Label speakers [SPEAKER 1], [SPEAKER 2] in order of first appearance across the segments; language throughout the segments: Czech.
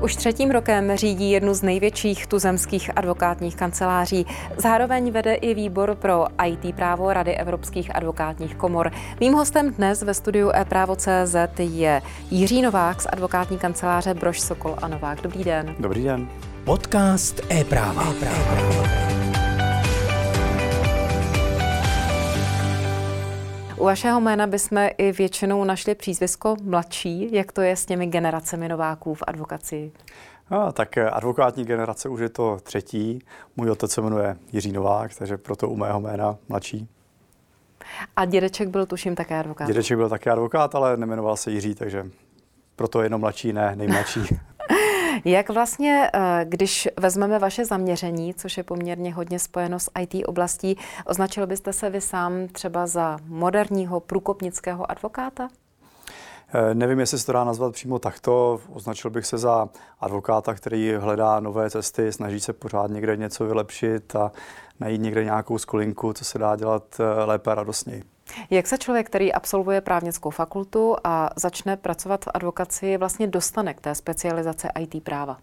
[SPEAKER 1] Už třetím rokem řídí jednu z největších tuzemských advokátních kanceláří. Zároveň vede i výbor pro IT právo Rady evropských advokátních komor. Mým hostem dnes ve studiu e-právo.cz je Jiří Novák z advokátní kanceláře Brož Sokol a Novák. Dobrý den.
[SPEAKER 2] Dobrý den.
[SPEAKER 3] Podcast e-práva. e-práva.
[SPEAKER 1] U vašeho jména bychom i většinou našli přízvisko mladší. Jak to je s těmi generacemi nováků v advokaci?
[SPEAKER 2] No, tak eh, advokátní generace už je to třetí. Můj otec se jmenuje Jiří Novák, takže proto u mého jména mladší.
[SPEAKER 1] A dědeček byl tuším také advokát?
[SPEAKER 2] Dědeček byl také advokát, ale nemenoval se Jiří, takže proto jenom mladší, ne nejmladší.
[SPEAKER 1] Jak vlastně, eh, když vezmeme vaše zaměření, což je poměrně hodně spojeno s IT oblastí, označil byste se vy sám třeba za moderního průkopnického advokáta?
[SPEAKER 2] Eh, nevím, jestli se to dá nazvat přímo takto. Označil bych se za advokáta, který hledá nové cesty, snaží se pořád někde něco vylepšit a najít někde nějakou skolinku, co se dá dělat eh, lépe a radostněji.
[SPEAKER 1] Jak se člověk, který absolvuje právnickou fakultu a začne pracovat v advokaci, vlastně dostane k té specializace IT práva?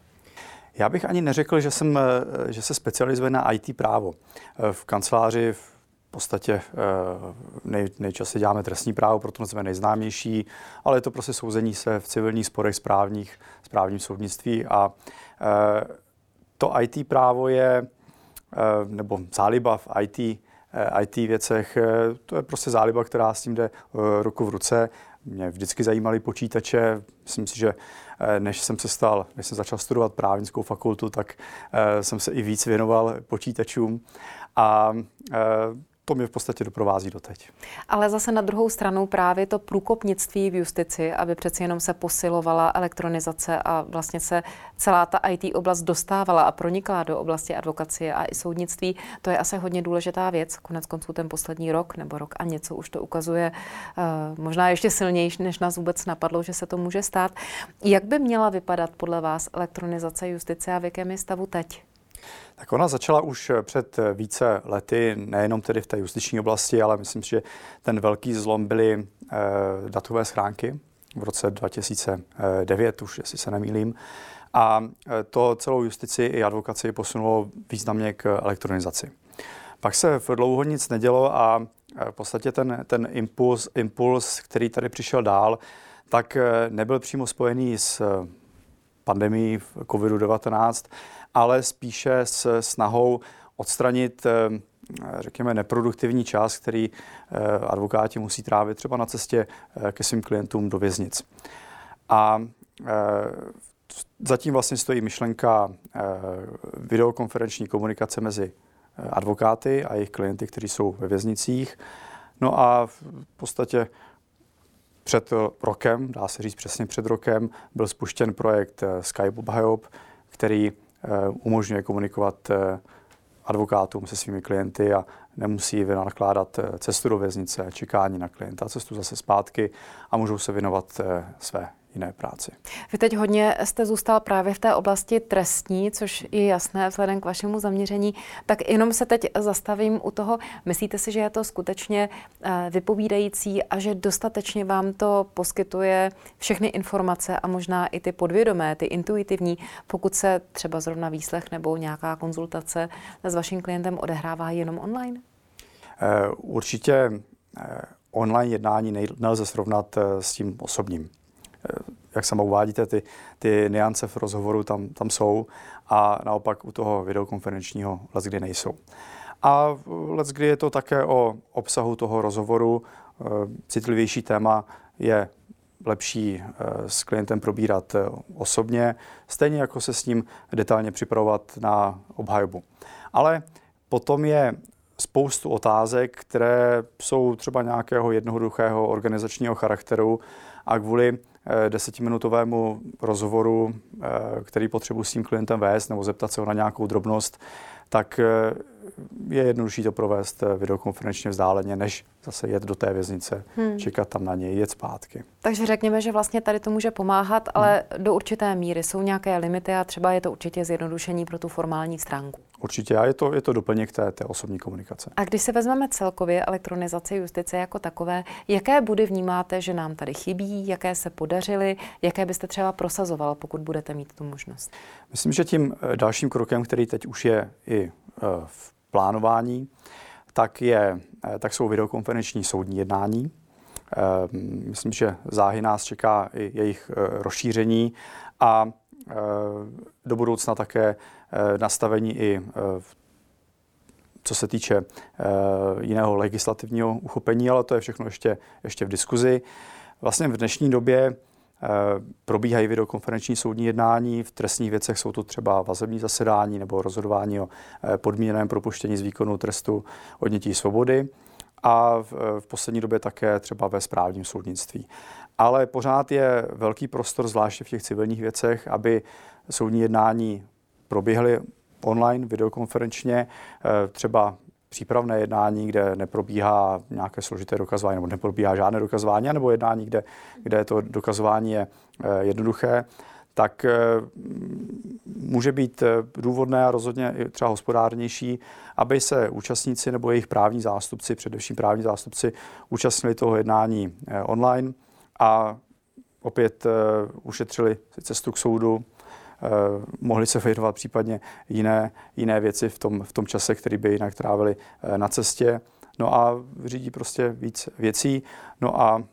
[SPEAKER 2] Já bych ani neřekl, že, jsem, eh, že se specializuje na IT právo. Eh, v kanceláři v podstatě eh, nej, nejčastěji děláme trestní právo, proto jsme nejznámější, ale je to prostě souzení se v civilních sporech správních, správním soudnictví a to IT právo je, nebo záliba v IT IT věcech. Eh, to je prostě záliba, která s tím jde eh, ruku v ruce. Mě vždycky zajímaly počítače. Myslím si, že než jsem se stal, než jsem začal studovat právnickou fakultu, tak jsem se i víc věnoval počítačům. A to mě v podstatě doprovází doteď.
[SPEAKER 1] Ale zase na druhou stranu právě to průkopnictví v justici, aby přeci jenom se posilovala elektronizace a vlastně se celá ta IT oblast dostávala a pronikla do oblasti advokacie a i soudnictví, to je asi hodně důležitá věc. Konec konců ten poslední rok nebo rok a něco už to ukazuje uh, možná ještě silnější, než nás vůbec napadlo, že se to může stát. Jak by měla vypadat podle vás elektronizace justice a v jakém je stavu teď?
[SPEAKER 2] Tak ona začala už před více lety, nejenom tedy v té justiční oblasti, ale myslím si, že ten velký zlom byly eh, datové schránky v roce 2009, už jestli se nemýlím. A eh, to celou justici i advokaci posunulo významně k elektronizaci. Pak se v dlouho nic nedělo a eh, v podstatě ten, ten impuls, impuls, který tady přišel dál, tak nebyl přímo spojený s pandemii COVID-19, ale spíše s snahou odstranit eh, řekněme, neproduktivní čas, který eh, advokáti musí trávit třeba na cestě eh, ke svým klientům do věznic. A zatím vlastně stojí myšlenka videokonferenční komunikace mezi advokáty a jejich klienty, kteří jsou ve věznicích. No a v podstatě před rokem, dá se říct přesně před rokem, byl spuštěn projekt Skype Obhajob, který umožňuje komunikovat eh, advokátům se svými klienty a nemusí vynakládat eh, cestu do věznice, čekání na klienta, cestu zase zpátky a můžou se věnovat své jiné práci.
[SPEAKER 1] Vy teď hodně jste zůstal právě v té oblasti trestní, což je jasné vzhledem k vašemu zaměření. Tak jenom se teď zastavím u toho. Myslíte si, že je to skutečně eh, vypovídající a že dostatečně vám to poskytuje všechny informace a možná i ty podvědomé, ty intuitivní, pokud se třeba zrovna výslech nebo nějaká konzultace s vaším klientem odehrává jenom online?
[SPEAKER 2] Eh, určitě eh, online jednání nelze srovnat s tím osobním jak sama uvádíte, ty, ty niance v rozhovoru tam, tam jsou a naopak u toho videokonferenčního let kdy nejsou. A let kdy je to také o obsahu toho rozhovoru. Eh, citlivější téma je lepší eh, s klientem probírat eh, osobně, stejně jako se s ním detailně připravovat na obhajobu. Ale potom je spoustu otázek, které jsou třeba nějakého jednoduchého organizačního charakteru a kvůli Eh, desetiminutovému rozhovoru, eh, který potřebuji s tím klientem vést nebo zeptat se ho na nějakou drobnost, tak eh, je jednodušší to provést videokonferenčně vzdáleně, než zase jet do té věznice, hmm. čekat tam na něj, jet zpátky.
[SPEAKER 1] Takže řekněme, že vlastně tady to může pomáhat, ale hmm. do určité míry jsou nějaké limity a třeba je to určitě zjednodušení pro tu formální stránku.
[SPEAKER 2] Určitě a je to, je to doplněk té, té osobní komunikace.
[SPEAKER 1] A když se vezmeme celkově elektronizaci justice jako takové, jaké body vnímáte, že nám tady chybí, jaké se podařily, jaké byste třeba prosazoval, pokud budete mít tu možnost?
[SPEAKER 2] Myslím, že tím eh, dalším krokem, který teď už je i eh, v plánování, tak, je, eh, tak jsou videokonferenční soudní jednání. Myslím, že záhy nás čeká i jejich rozšíření a do budoucna také Eh, nastavení i eh, co se týče eh, jiného legislativního uchopení, ale to je všechno ještě, ještě v diskuzi. Vlastně v dnešní době probíhají videokonferenční soudní jednání. V trestních věcech jsou to třeba vazební zasedání nebo rozhodování o podmíněném propuštění z výkonu trestu odnětí svobody a v, v poslední době také třeba ve správním soudnictví. Ale pořád je velký prostor, zvláště v těch civilních věcech, aby soudní jednání probíhaly online, videokonferenčně, eh, třeba přípravné jednání, kde neprobíhá nějaké složité dokazování nebo neprobíhá žádné dokazování, nebo jednání, kde, kde to dokazování je eh, jednoduché, tak eh, může být důvodné a rozhodně i třeba hospodárnější, aby se účastníci nebo jejich právní zástupci, především právní zástupci, účastnili toho jednání online a opět ušetřili cestu k soudu, Eh, mohli se věnovat případně jiné, jiné věci v tom, v tom čase, který by jinak trávili eh, na cestě. No a řídí prostě víc věcí. No a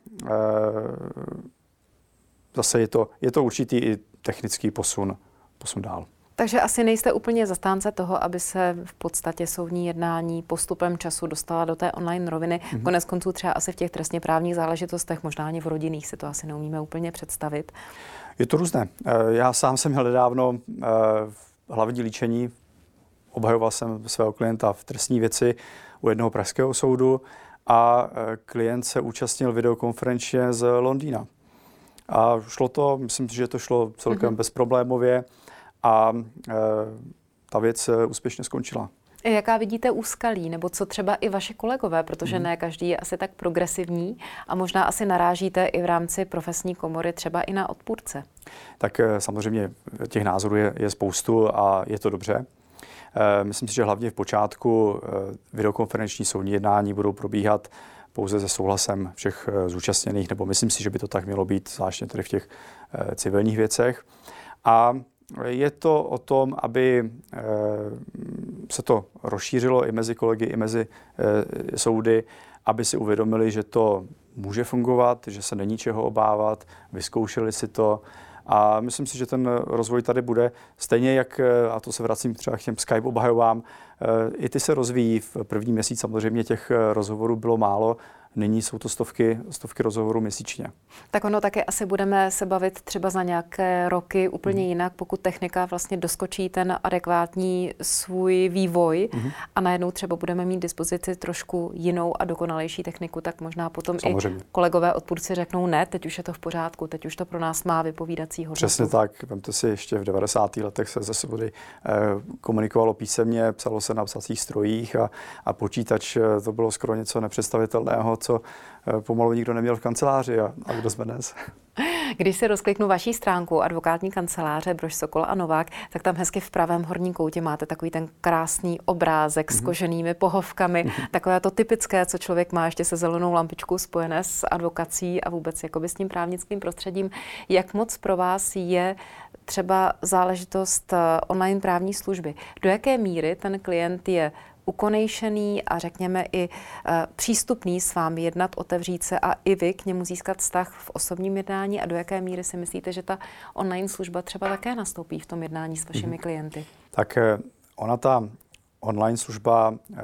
[SPEAKER 2] zase je to, je to určitý i technický posun, posun dál.
[SPEAKER 1] Takže asi nejste úplně zastánce toho, aby se v podstatě soudní jednání postupem času dostala do té online roviny. Mm-hmm. Konec konců třeba asi v těch trestně právních záležitostech, možná ani v rodinných si to asi neumíme úplně představit.
[SPEAKER 2] Je to různé. Eh, já sám jsem měl nedávno eh, hlavní líčení, obhajoval jsem svého klienta v trestní věci u jednoho pražského soudu a eh, klient se účastnil videokonferenčně z Londýna. A šlo to, myslím si, že to šlo celkem mm-hmm. bezproblémově a ta věc úspěšně skončila.
[SPEAKER 1] Jaká vidíte úskalí, nebo co třeba i vaše kolegové, protože mhm. ne každý je asi tak progresivní a možná asi narážíte i v rámci profesní komory třeba i na odpůrce?
[SPEAKER 2] Tak eh, samozřejmě těch názorů je, je spoustu a je to dobře. Eh, myslím si, že hlavně v počátku videokonferenční soudní jednání budou probíhat pouze se souhlasem všech zúčastněných, nebo myslím si, že by to tak mělo být, zvláště tedy v těch civilních věcech. A je to o tom, aby eh, se to rozšířilo i mezi kolegy, i mezi eh, soudy, aby si uvědomili, že to může fungovat, že se není čeho obávat, vyzkoušeli si to. A myslím si, že ten rozvoj tady bude. Stejně jak, eh, a to se vracím třeba k těm Skype obhajovám, i ty se rozvíjí. V první měsíc samozřejmě těch rozhovorů bylo málo, Nyní jsou to stovky, stovky rozhovorů měsíčně.
[SPEAKER 1] Tak ono také asi budeme se bavit třeba za nějaké roky úplně mm. jinak, pokud technika vlastně doskočí ten adekvátní svůj vývoj mm. a najednou třeba budeme mít dispozici trošku jinou a dokonalejší techniku, tak možná potom Samozřejmě. i kolegové odpůrci řeknou ne, teď už je to v pořádku, teď už to pro nás má vypovídací hodnotu.
[SPEAKER 2] Přesně tak. Vemte si, ještě v 90. letech se ze svobody eh, komunikovalo písemně, psalo se na psacích strojích a, a počítač eh, to bylo skoro něco nepředstavitelného, co eh, pomalu nikdo neměl v kanceláři a, a kdo jsme dnes.
[SPEAKER 1] Když se rozkliknu vaší stránku advokátní kanceláře Brož Sokol a Novák, tak tam hezky v pravém horním koutě máte takový ten krásný obrázek mm-hmm. s mhm. koženými pohovkami, mm-hmm. takové to typické, co člověk má ještě se zelenou lampičkou spojené s advokací a vůbec jakoby s tím právnickým prostředím. Jak moc pro vás je třeba záležitost eh, online právní služby? Do jaké míry ten klient je ukonejšený a řekněme i e, přístupný s vámi jednat, otevřít se a i vy k němu získat vztah v osobním jednání a do jaké míry si myslíte, že ta online služba třeba také nastoupí v tom jednání s vašimi mm-hmm. klienty?
[SPEAKER 2] Tak e, ona ta online služba e,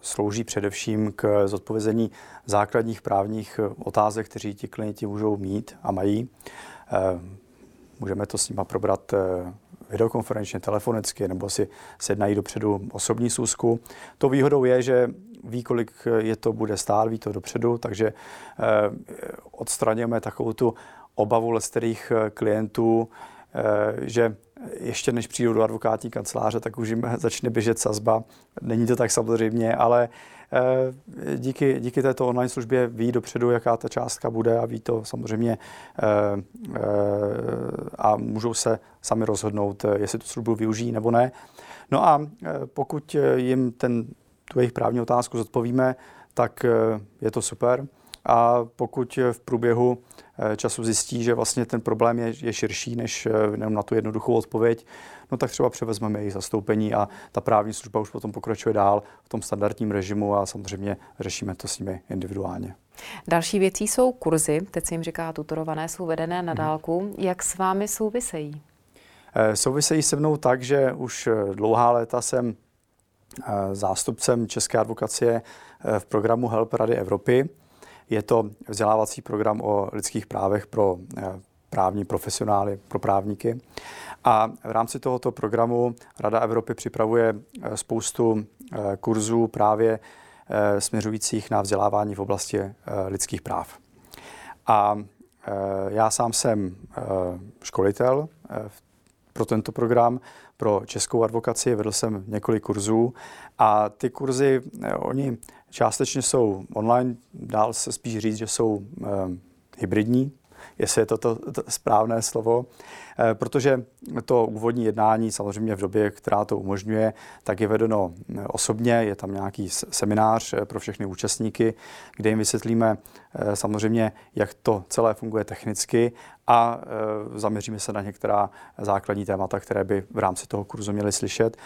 [SPEAKER 2] slouží především k zodpovězení základních právních otázek, kteří ti klienti můžou mít a mají. Můžeme to s nima probrat videokonferenčně, telefonicky, nebo si sednají dopředu osobní sůzku. To výhodou je, že ví, kolik je to bude stát, ví to dopředu, takže eh, odstraňujeme takovou tu obavu lesterých eh, klientů, eh, že ještě než přijdou do advokátní kanceláře, tak už jim začne běžet sazba. Není to tak samozřejmě, ale díky, díky této online službě ví dopředu, jaká ta částka bude a ví to samozřejmě eh, eh, a můžou se sami rozhodnout, jestli tu službu využijí nebo ne. No a pokud jim ten, tu jejich právní otázku zodpovíme, tak je to super. A pokud v průběhu času zjistí, že vlastně ten problém je, je širší než jenom na tu jednoduchou odpověď, no tak třeba převezmeme jejich zastoupení a ta právní služba už potom pokračuje dál v tom standardním režimu a samozřejmě řešíme to s nimi individuálně.
[SPEAKER 1] Další věcí jsou kurzy, teď se jim říká tutorované, jsou vedené na mhm. dálku. Jak s vámi souvisejí?
[SPEAKER 2] Eh, souvisejí se mnou tak, že už eh, dlouhá léta jsem eh, zástupcem České advokacie v programu Help Rady Evropy. Je to vzdělávací program o lidských právech pro právní profesionály, pro právníky. A v rámci tohoto programu Rada Evropy připravuje spoustu kurzů právě Eh, směřujících na vzdělávání v oblasti eh, lidských práv. A eh, já sám jsem školitel pro tento program, pro českou advokaci, vedl jsem několik kurzů a ty kurzy, oni částečně jsou online, dál se spíš říct, že jsou hybridní, jestli je to to, to správné slovo, eh, protože to úvodní jednání samozřejmě v době, která to umožňuje, tak je vedeno eh, osobně, je tam nějaký seminář eh, pro všechny účastníky, kde jim vysvětlíme samozřejmě, jak to celé funguje technicky a zaměříme se na některá základní témata, které by v rámci toho kurzu měli slyšet.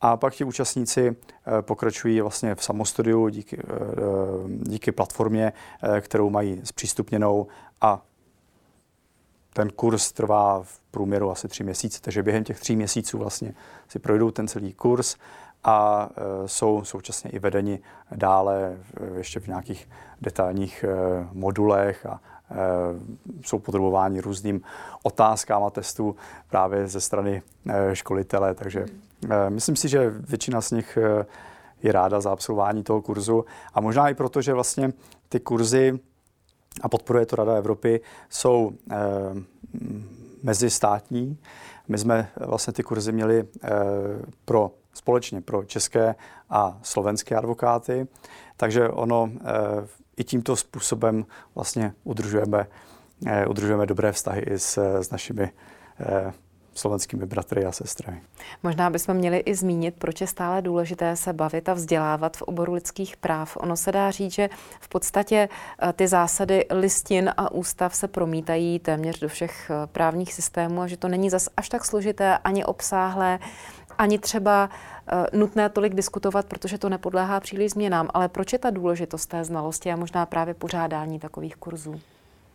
[SPEAKER 2] A pak ti účastníci pokračují vlastně v samostudiu díky, díky platformě, kterou mají zpřístupněnou. A ten kurz trvá v průměru asi tři měsíce, takže během těch tří měsíců vlastně si projdou ten celý kurz a jsou současně i vedeni dále ještě v nějakých detailních modulech a jsou podrobováni různým otázkám a testů právě ze strany školitele, takže myslím si, že většina z nich je ráda za absolvování toho kurzu a možná i proto, že vlastně ty kurzy a podporuje to Rada Evropy, jsou eh, mezistátní. My jsme vlastně ty kurzy měli eh, pro společně pro české a slovenské advokáty, takže ono eh, i tímto způsobem vlastně udržujeme, eh, udržujeme dobré vztahy i s, s našimi eh, slovenskými bratry a sestry.
[SPEAKER 1] Možná bychom měli i zmínit, proč je stále důležité se bavit a vzdělávat v oboru lidských práv. Ono se dá říct, že v podstatě eh, ty zásady listin a ústav se promítají téměř do všech eh, právních systémů a že to není zas až tak složité ani obsáhlé, ani třeba uh, nutné tolik diskutovat, protože to nepodléhá příliš změnám. Ale proč je ta důležitost té znalosti a možná právě pořádání takových kurzů?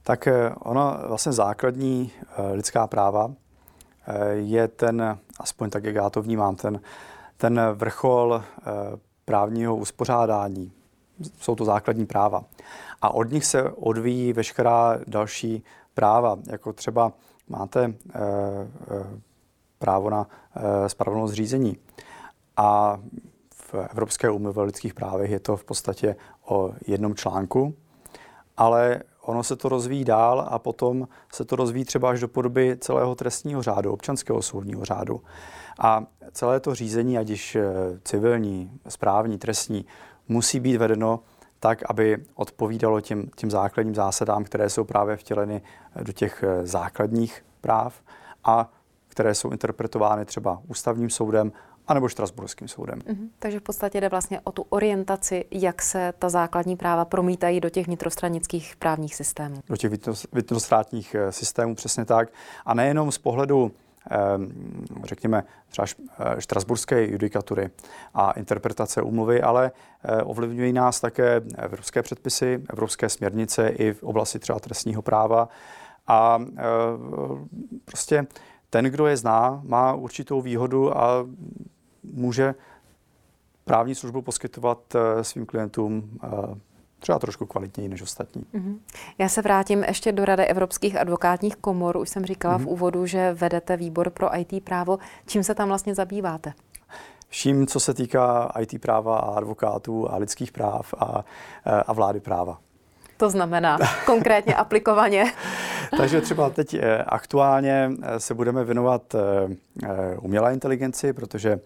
[SPEAKER 2] Tak ono vlastně základní lidská práva je ten, aspoň tak, jak já to vnímám, ten, ten vrchol eh, právního uspořádání. Jsou to základní práva. A od nich se odvíjí veškerá další práva, jako třeba máte e, e, právo na spravedlnost řízení. A v Evropské úmluvě o lidských právech je to v podstatě o jednom článku, ale ono se to rozvíjí dál a potom se to rozvíjí třeba až do podoby celého trestního řádu, občanského soudního řádu. A celé to řízení, ať již eh, civilní, správní, trestní, musí být vedeno tak, aby odpovídalo těm, těm základním zásadám, které jsou právě vtěleny eh, do těch eh, základních práv a které jsou interpretovány třeba ústavním soudem anebo Štrasburským soudem. Mm-hmm.
[SPEAKER 1] Takže v podstatě jde vlastně o tu orientaci, jak se ta základní práva promítají do těch vnitrostranických právních systémů.
[SPEAKER 2] Do těch vnitrostátních eh, systémů, přesně tak. A nejenom z pohledu ehm, řekněme, třeba eh, štrasburské judikatury a interpretace úmluvy, ale eh, ovlivňují nás také evropské předpisy, evropské směrnice i v oblasti třeba trestního práva. A prostě ten, kdo je zná, má určitou výhodu a může právní službu poskytovat eh, svým klientům eh, třeba trošku kvalitněji než ostatní. Mm-hmm.
[SPEAKER 1] Já se vrátím ještě do Rady evropských advokátních komor. Už jsem říkala mm-hmm. v mhm. úvodu, že vedete výbor pro IT právo. Čím se tam vlastně zabýváte?
[SPEAKER 2] Vším, co se týká IT práva a advokátů a lidských práv a, eh, a vlády práva.
[SPEAKER 1] To znamená konkrétně aplikovaně?
[SPEAKER 2] Takže třeba teď aktuálně se budeme věnovat umělé inteligenci, protože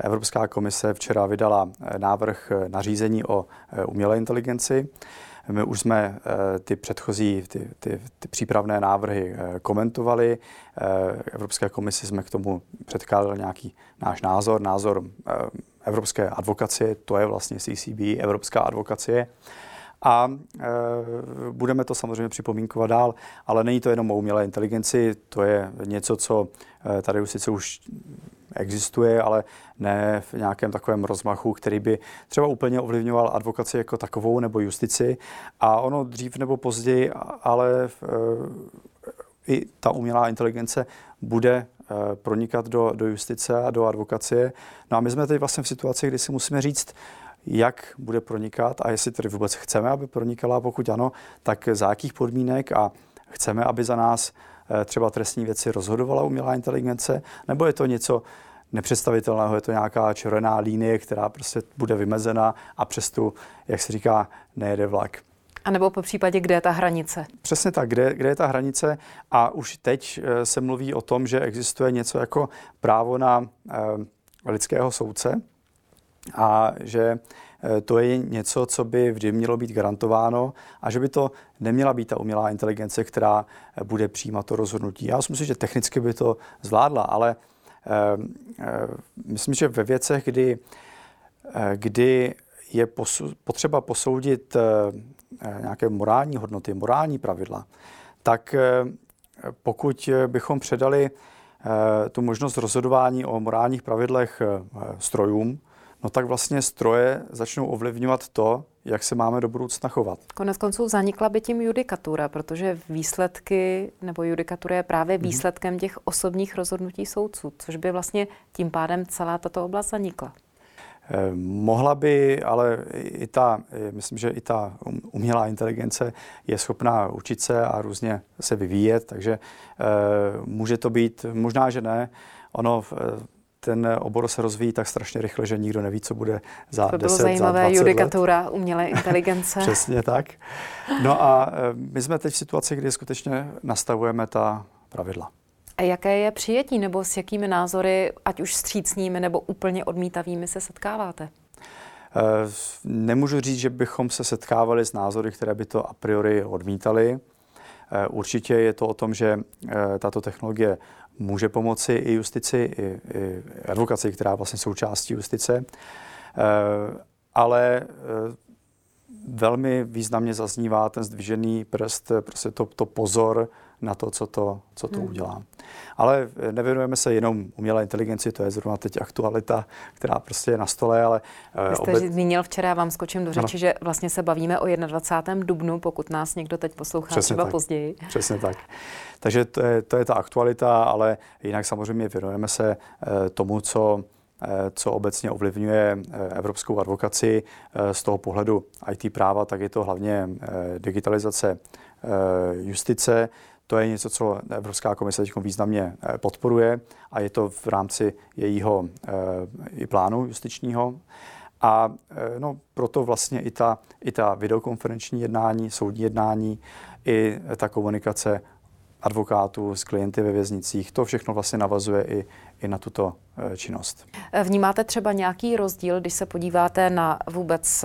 [SPEAKER 2] Evropská komise včera vydala návrh nařízení o umělé inteligenci My už jsme ty předchozí, ty, ty, ty přípravné návrhy komentovali. Evropské komisi jsme k tomu předkládali nějaký náš názor, názor evropské advokacie, to je vlastně CCB, evropská advokacie a e, budeme to samozřejmě připomínkovat dál, ale není to jenom o umělé inteligenci, to je něco, co e, tady už sice už existuje, ale ne v nějakém takovém rozmachu, který by třeba úplně ovlivňoval advokaci jako takovou nebo justici. A ono dřív nebo později, ale e, i ta umělá inteligence bude pronikat do, do justice a do advokacie. No a my jsme teď vlastně v situaci, kdy si musíme říct, jak bude pronikat a jestli tedy vůbec chceme, aby pronikala, pokud ano, tak za jakých podmínek a chceme, aby za nás eh, třeba trestní věci rozhodovala umělá inteligence, nebo je to něco nepředstavitelného, je to nějaká červená línie, která prostě bude vymezena a přes tu, jak se říká, nejede vlak.
[SPEAKER 1] A nebo po případě, kde je ta hranice?
[SPEAKER 2] Přesně tak, kde, kde je ta hranice? A už teď eh, se mluví o tom, že existuje něco jako právo na eh, lidského soudce, a že eh, to je něco, co by vždy mělo být garantováno a že by to neměla být ta umělá inteligence, která eh, bude přijímat to rozhodnutí. Já si myslím, že technicky by to zvládla, ale eh, myslím, že ve věcech, kdy, kdy je posu, potřeba posoudit nějaké morální hodnoty, morální pravidla, tak pokud bychom předali tu možnost rozhodování o morálních pravidlech strojům, no tak vlastně stroje začnou ovlivňovat to, jak se máme do budoucna chovat.
[SPEAKER 1] Konec konců zanikla by tím judikatura, protože výsledky nebo judikatura je právě mhm. výsledkem těch osobních rozhodnutí soudců, což by vlastně tím pádem celá tato oblast zanikla.
[SPEAKER 2] Eh, mohla by, ale i ta, myslím, že i ta um, umělá inteligence je schopná učit se a různě se vyvíjet, takže eh, může to být, možná, že ne. Ono ten obor se rozvíjí tak strašně rychle, že nikdo neví, co bude za to 10,
[SPEAKER 1] zajímavé,
[SPEAKER 2] za 20
[SPEAKER 1] judikatura
[SPEAKER 2] let.
[SPEAKER 1] umělé inteligence.
[SPEAKER 2] Přesně tak. No a e, my jsme teď v situaci, kdy skutečně nastavujeme ta pravidla.
[SPEAKER 1] A jaké je přijetí, nebo s jakými názory, ať už střícnými nebo úplně odmítavými, se setkáváte?
[SPEAKER 2] E, nemůžu říct, že bychom se setkávali s názory, které by to a priori odmítali. E, určitě je to o tom, že tato technologie může pomoci i justici, i, i advokaci, která vlastně součástí justice. Eh, ale eh, velmi významně zaznívá ten zdvižený prst, prostě to, to pozor na to, co to, co to hmm. udělá. Ale nevěnujeme se jenom umělé inteligenci, to je zrovna teď aktualita, která prostě je na stole, ale...
[SPEAKER 1] Eh, Vy jste obet... zmínil včera, já vám skočím do řeči, ano. že vlastně se bavíme o 21. dubnu, pokud nás někdo teď poslouchá Přesně třeba
[SPEAKER 2] tak.
[SPEAKER 1] později.
[SPEAKER 2] Přesně tak. Takže to je, to je ta aktualita, ale jinak samozřejmě věnujeme se eh, tomu, co co obecně ovlivňuje evropskou advokaci z toho pohledu IT práva, tak je to hlavně digitalizace justice, to je něco, co Evropská komise teď významně eh, podporuje a je to v rámci jejího eh, i plánu justičního. A eh, no, proto vlastně i ta, i ta videokonferenční jednání, soudní jednání, i ta komunikace advokátů s klienty ve věznicích, to všechno vlastně navazuje i, i na tuto činnost.
[SPEAKER 1] Vnímáte třeba nějaký rozdíl, když se podíváte na vůbec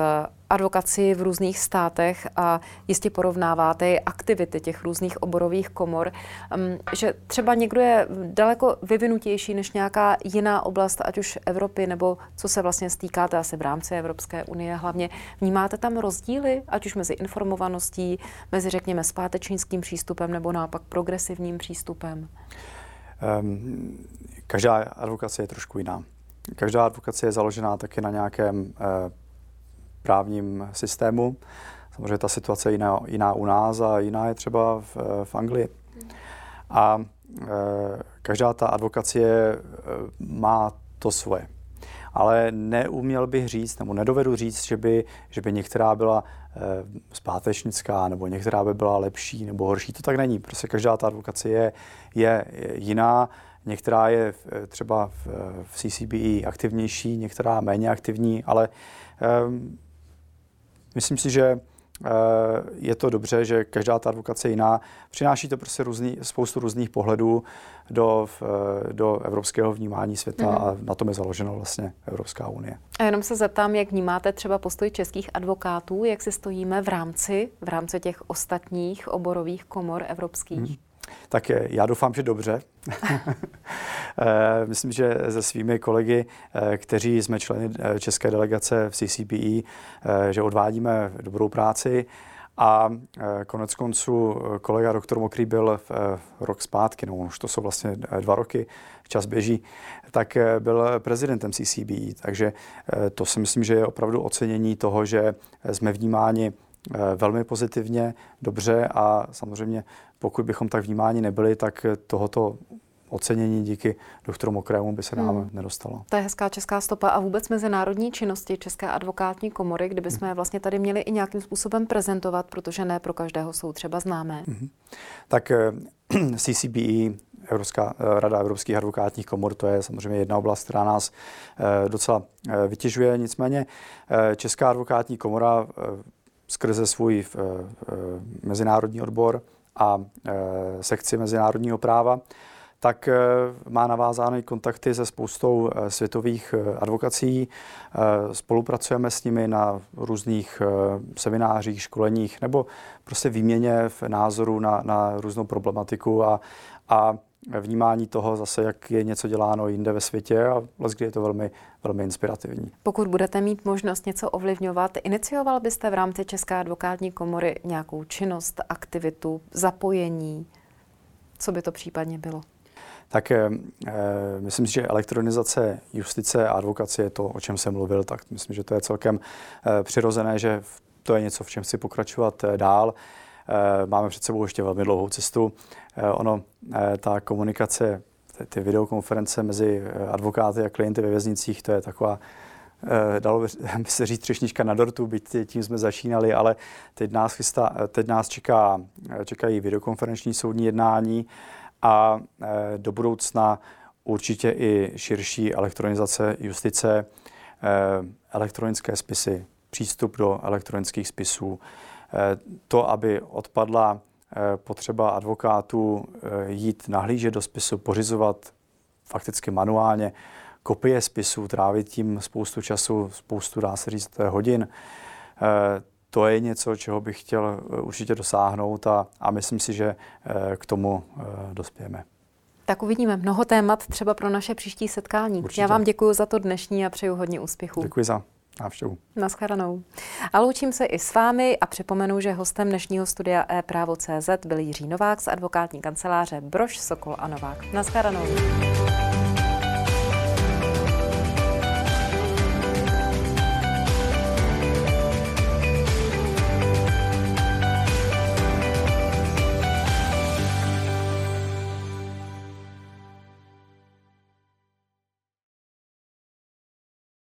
[SPEAKER 1] advokaci v různých státech a jistě porovnáváte aktivity těch různých oborových komor, že třeba někdo je daleko vyvinutější než nějaká jiná oblast, ať už Evropy, nebo co se vlastně stýkáte asi v rámci Evropské unie hlavně. Vnímáte tam rozdíly, ať už mezi informovaností, mezi řekněme zpátečnickým přístupem nebo naopak progresivním přístupem? Um,
[SPEAKER 2] každá advokace je trošku jiná. Každá advokace je založená taky na nějakém uh, právním systému. Samozřejmě ta situace je jiná, jiná u nás a jiná je třeba v, v Anglii. A e, každá ta advokacie e, má to svoje. Ale neuměl bych říct, nebo nedovedu říct, že by, že by některá byla e, zpátečnická, nebo některá by byla lepší nebo horší. To tak není. Prostě každá ta advokacie je, je jiná. Některá je e, třeba v, v CCBE aktivnější, některá méně aktivní, ale e, Myslím si, že je to dobře, že každá ta advokace je jiná. Přináší to prostě různý, spoustu různých pohledů do, do evropského vnímání světa mm. a na tom je založena vlastně Evropská unie.
[SPEAKER 1] A jenom se zeptám, jak vnímáte třeba postoj českých advokátů, jak si stojíme v rámci, v rámci těch ostatních oborových komor evropských? Mm.
[SPEAKER 2] Tak já doufám, že dobře. Eh, myslím, že se svými kolegy, eh, kteří jsme členy eh, české delegace v CCPE, že odvádíme dobrou práci. A konec konců kolega doktor Mokrý byl rok zpátky, no už to jsou vlastně dva roky, čas běží, tak byl prezidentem CCBE. Takže to si myslím, že je opravdu ocenění toho, že jsme vnímáni velmi pozitivně, dobře a samozřejmě pokud bychom tak vnímáni nebyli, tak tohoto ocenění díky doktoru Mokrému by se nám hmm. nedostalo.
[SPEAKER 1] To je hezká česká stopa a vůbec mezinárodní činnosti České advokátní komory, kdyby jsme hmm. vlastně tady měli i nějakým způsobem prezentovat, protože ne pro každého jsou třeba známé. Hmm.
[SPEAKER 2] Tak eh, CCBE, Evropská, eh, Rada evropských advokátních komor, to je samozřejmě jedna oblast, která nás eh, docela vytěžuje. Nicméně Česká advokátní komora skrze svůj mezinárodní odbor a sekci mezinárodního práva tak eh, má navázány kontakty se spoustou eh, světových eh, advokací. Spolupracujeme s nimi na různých seminářích, školeních nebo prostě výměně v názoru na, na různou problematiku a, a vnímání toho zase, jak je něco děláno jinde ve světě a vlastně je to velmi, velmi inspirativní.
[SPEAKER 1] Pokud budete mít možnost něco ovlivňovat, inicioval byste v rámci České advokátní komory nějakou činnost, aktivitu, zapojení? Co by to případně bylo?
[SPEAKER 2] tak eh, myslím si, že elektronizace justice a advokacie je to, o čem jsem mluvil, tak myslím, že to je celkem eh, přirozené, že to je něco, v čem chci pokračovat eh, dál. Máme před sebou ještě velmi dlouhou cestu. Eh, ono, eh, ta komunikace, ty, videokonference mezi eh, advokáty a klienty ve věznicích, to je taková eh, dalo by se říct třešnička na dortu, byť tím jsme začínali, ale teď nás, chystá, teď nás čeká, čekají videokonferenční soudní jednání a do budoucna určitě i širší elektronizace justice, elektronické spisy, přístup do elektronických spisů, to, aby odpadla potřeba advokátů jít nahlížet do spisu, pořizovat fakticky manuálně kopie spisů, trávit tím spoustu času, spoustu, dá se říct, hodin. To je něco, čeho bych chtěl určitě dosáhnout a, a myslím si, že k tomu dospějeme.
[SPEAKER 1] Tak uvidíme mnoho témat třeba pro naše příští setkání. Určitě. Já vám děkuji za to dnešní a přeju hodně úspěchů.
[SPEAKER 2] Děkuji za návštěvu.
[SPEAKER 1] Naschledanou. A loučím se i s vámi a připomenu, že hostem dnešního studia e-právo.cz byl Jiří Novák z advokátní kanceláře Brož, Sokol a Novák. Naschledanou.